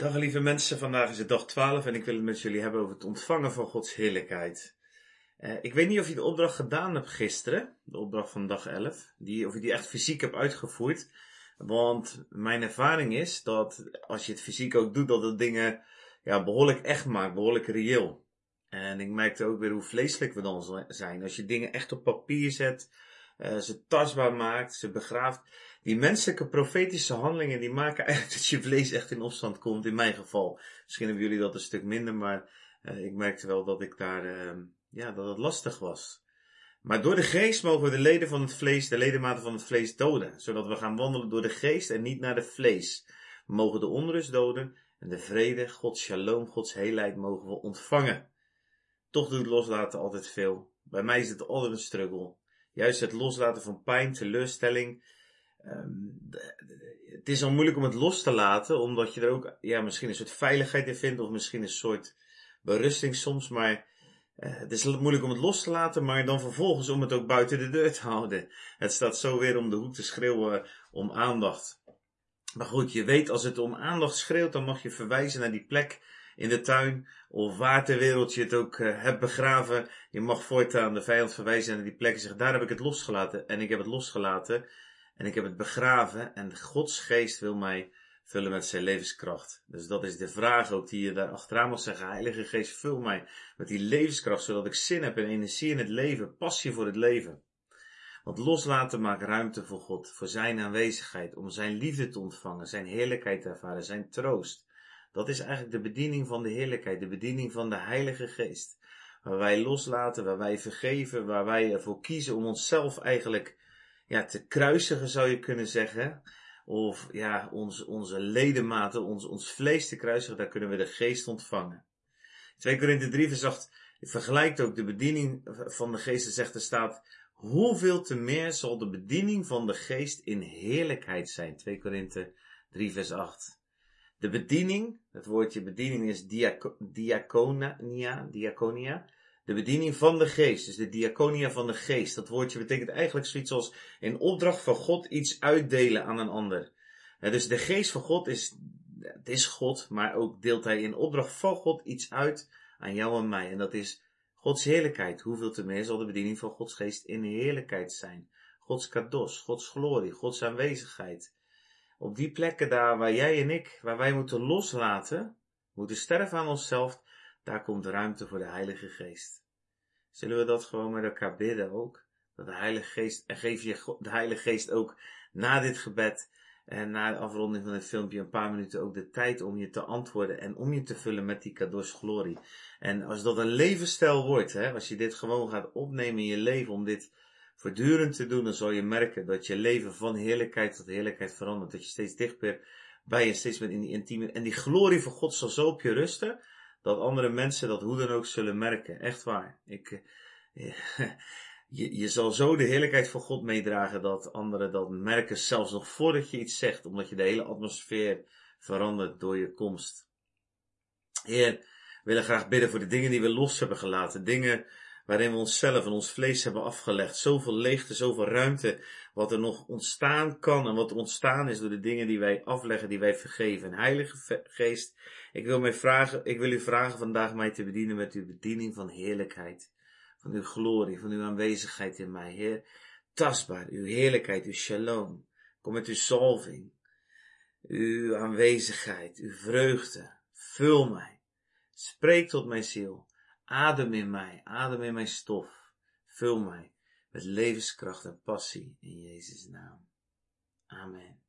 Dag lieve mensen, vandaag is het dag 12 en ik wil het met jullie hebben over het ontvangen van Gods heerlijkheid. Uh, ik weet niet of je de opdracht gedaan hebt gisteren, de opdracht van dag 11, die, of je die echt fysiek hebt uitgevoerd. Want mijn ervaring is dat als je het fysiek ook doet, dat het dingen ja, behoorlijk echt maakt, behoorlijk reëel. En ik merkte ook weer hoe vleeselijk we dan zijn. Als je dingen echt op papier zet, uh, ze tastbaar maakt, ze begraaft. Die menselijke profetische handelingen, die maken eigenlijk dat je vlees echt in opstand komt, in mijn geval. Misschien hebben jullie dat een stuk minder, maar uh, ik merkte wel dat ik daar, uh, ja, dat het lastig was. Maar door de geest mogen we de leden van het vlees, de ledematen van het vlees doden, zodat we gaan wandelen door de geest en niet naar de vlees. We mogen de onrust doden en de vrede, Gods shalom, Gods heelheid mogen we ontvangen. Toch doet loslaten altijd veel. Bij mij is het altijd een struggle. Juist het loslaten van pijn, teleurstelling. Um, het is al moeilijk om het los te laten, omdat je er ook ja, misschien een soort veiligheid in vindt, of misschien een soort berusting soms. Maar uh, het is moeilijk om het los te laten, maar dan vervolgens om het ook buiten de deur te houden. Het staat zo weer om de hoek te schreeuwen om aandacht. Maar goed, je weet als het om aandacht schreeuwt, dan mag je verwijzen naar die plek in de tuin of waar ter wereld je het ook uh, hebt begraven. Je mag voortaan de vijand verwijzen naar die plek en zeggen, daar heb ik het losgelaten. En ik heb het losgelaten en ik heb het begraven en Gods geest wil mij vullen met zijn levenskracht. Dus dat is de vraag ook die je daar achteraan mag zeggen. Heilige geest, vul mij met die levenskracht, zodat ik zin heb en energie in het leven, passie voor het leven. Want loslaten maakt ruimte voor God, voor zijn aanwezigheid, om zijn liefde te ontvangen, zijn heerlijkheid te ervaren, zijn troost. Dat is eigenlijk de bediening van de heerlijkheid, de bediening van de Heilige Geest. Waar wij loslaten, waar wij vergeven, waar wij ervoor kiezen om onszelf eigenlijk ja, te kruisigen, zou je kunnen zeggen. Of ja, ons, onze ledematen, ons, ons vlees te kruisigen, daar kunnen we de geest ontvangen. 2 Korinthe 3 vers 8 vergelijkt ook de bediening van de geest en zegt er staat, hoeveel te meer zal de bediening van de geest in heerlijkheid zijn. 2 Korinthe 3 vers 8. De bediening, het woordje bediening is diaco, diaconia, diaconia. De bediening van de geest, dus de diaconia van de geest. Dat woordje betekent eigenlijk zoiets als in opdracht van God iets uitdelen aan een ander. Dus de geest van God is, het is God, maar ook deelt hij in opdracht van God iets uit aan jou en mij. En dat is Gods heerlijkheid. Hoeveel te meer zal de bediening van Gods geest in heerlijkheid zijn? Gods kados, Gods glorie, Gods aanwezigheid. Op die plekken daar waar jij en ik, waar wij moeten loslaten, moeten sterven aan onszelf, daar komt ruimte voor de Heilige Geest. Zullen we dat gewoon met elkaar bidden ook? Dat de Heilige Geest, en geef je de Heilige Geest ook na dit gebed en na de afronding van het filmpje een paar minuten ook de tijd om je te antwoorden en om je te vullen met die kados glorie. En als dat een levensstijl wordt, hè, als je dit gewoon gaat opnemen in je leven om dit voortdurend te doen, dan zal je merken dat je leven van heerlijkheid tot heerlijkheid verandert. Dat je steeds dichter bij je, steeds meer in die intieme, en die glorie van God zal zo op je rusten, dat andere mensen dat hoe dan ook zullen merken. Echt waar. Ik, eh, je, je zal zo de heerlijkheid van God meedragen dat anderen dat merken, zelfs nog voordat je iets zegt, omdat je de hele atmosfeer verandert door je komst. Heer, we willen graag bidden voor de dingen die we los hebben gelaten. Dingen waarin we onszelf en ons vlees hebben afgelegd. Zoveel leegte, zoveel ruimte, wat er nog ontstaan kan en wat ontstaan is door de dingen die wij afleggen, die wij vergeven. Heilige Geest, ik wil, mij vragen, ik wil u vragen vandaag mij te bedienen met uw bediening van heerlijkheid, van uw glorie, van uw aanwezigheid in mij. Heer, tastbaar, uw heerlijkheid, uw shalom. Kom met uw salving, uw aanwezigheid, uw vreugde. Vul mij. Spreek tot mijn ziel. Adem in mij, adem in mijn stof. Vul mij met levenskracht en passie in Jezus' naam. Amen.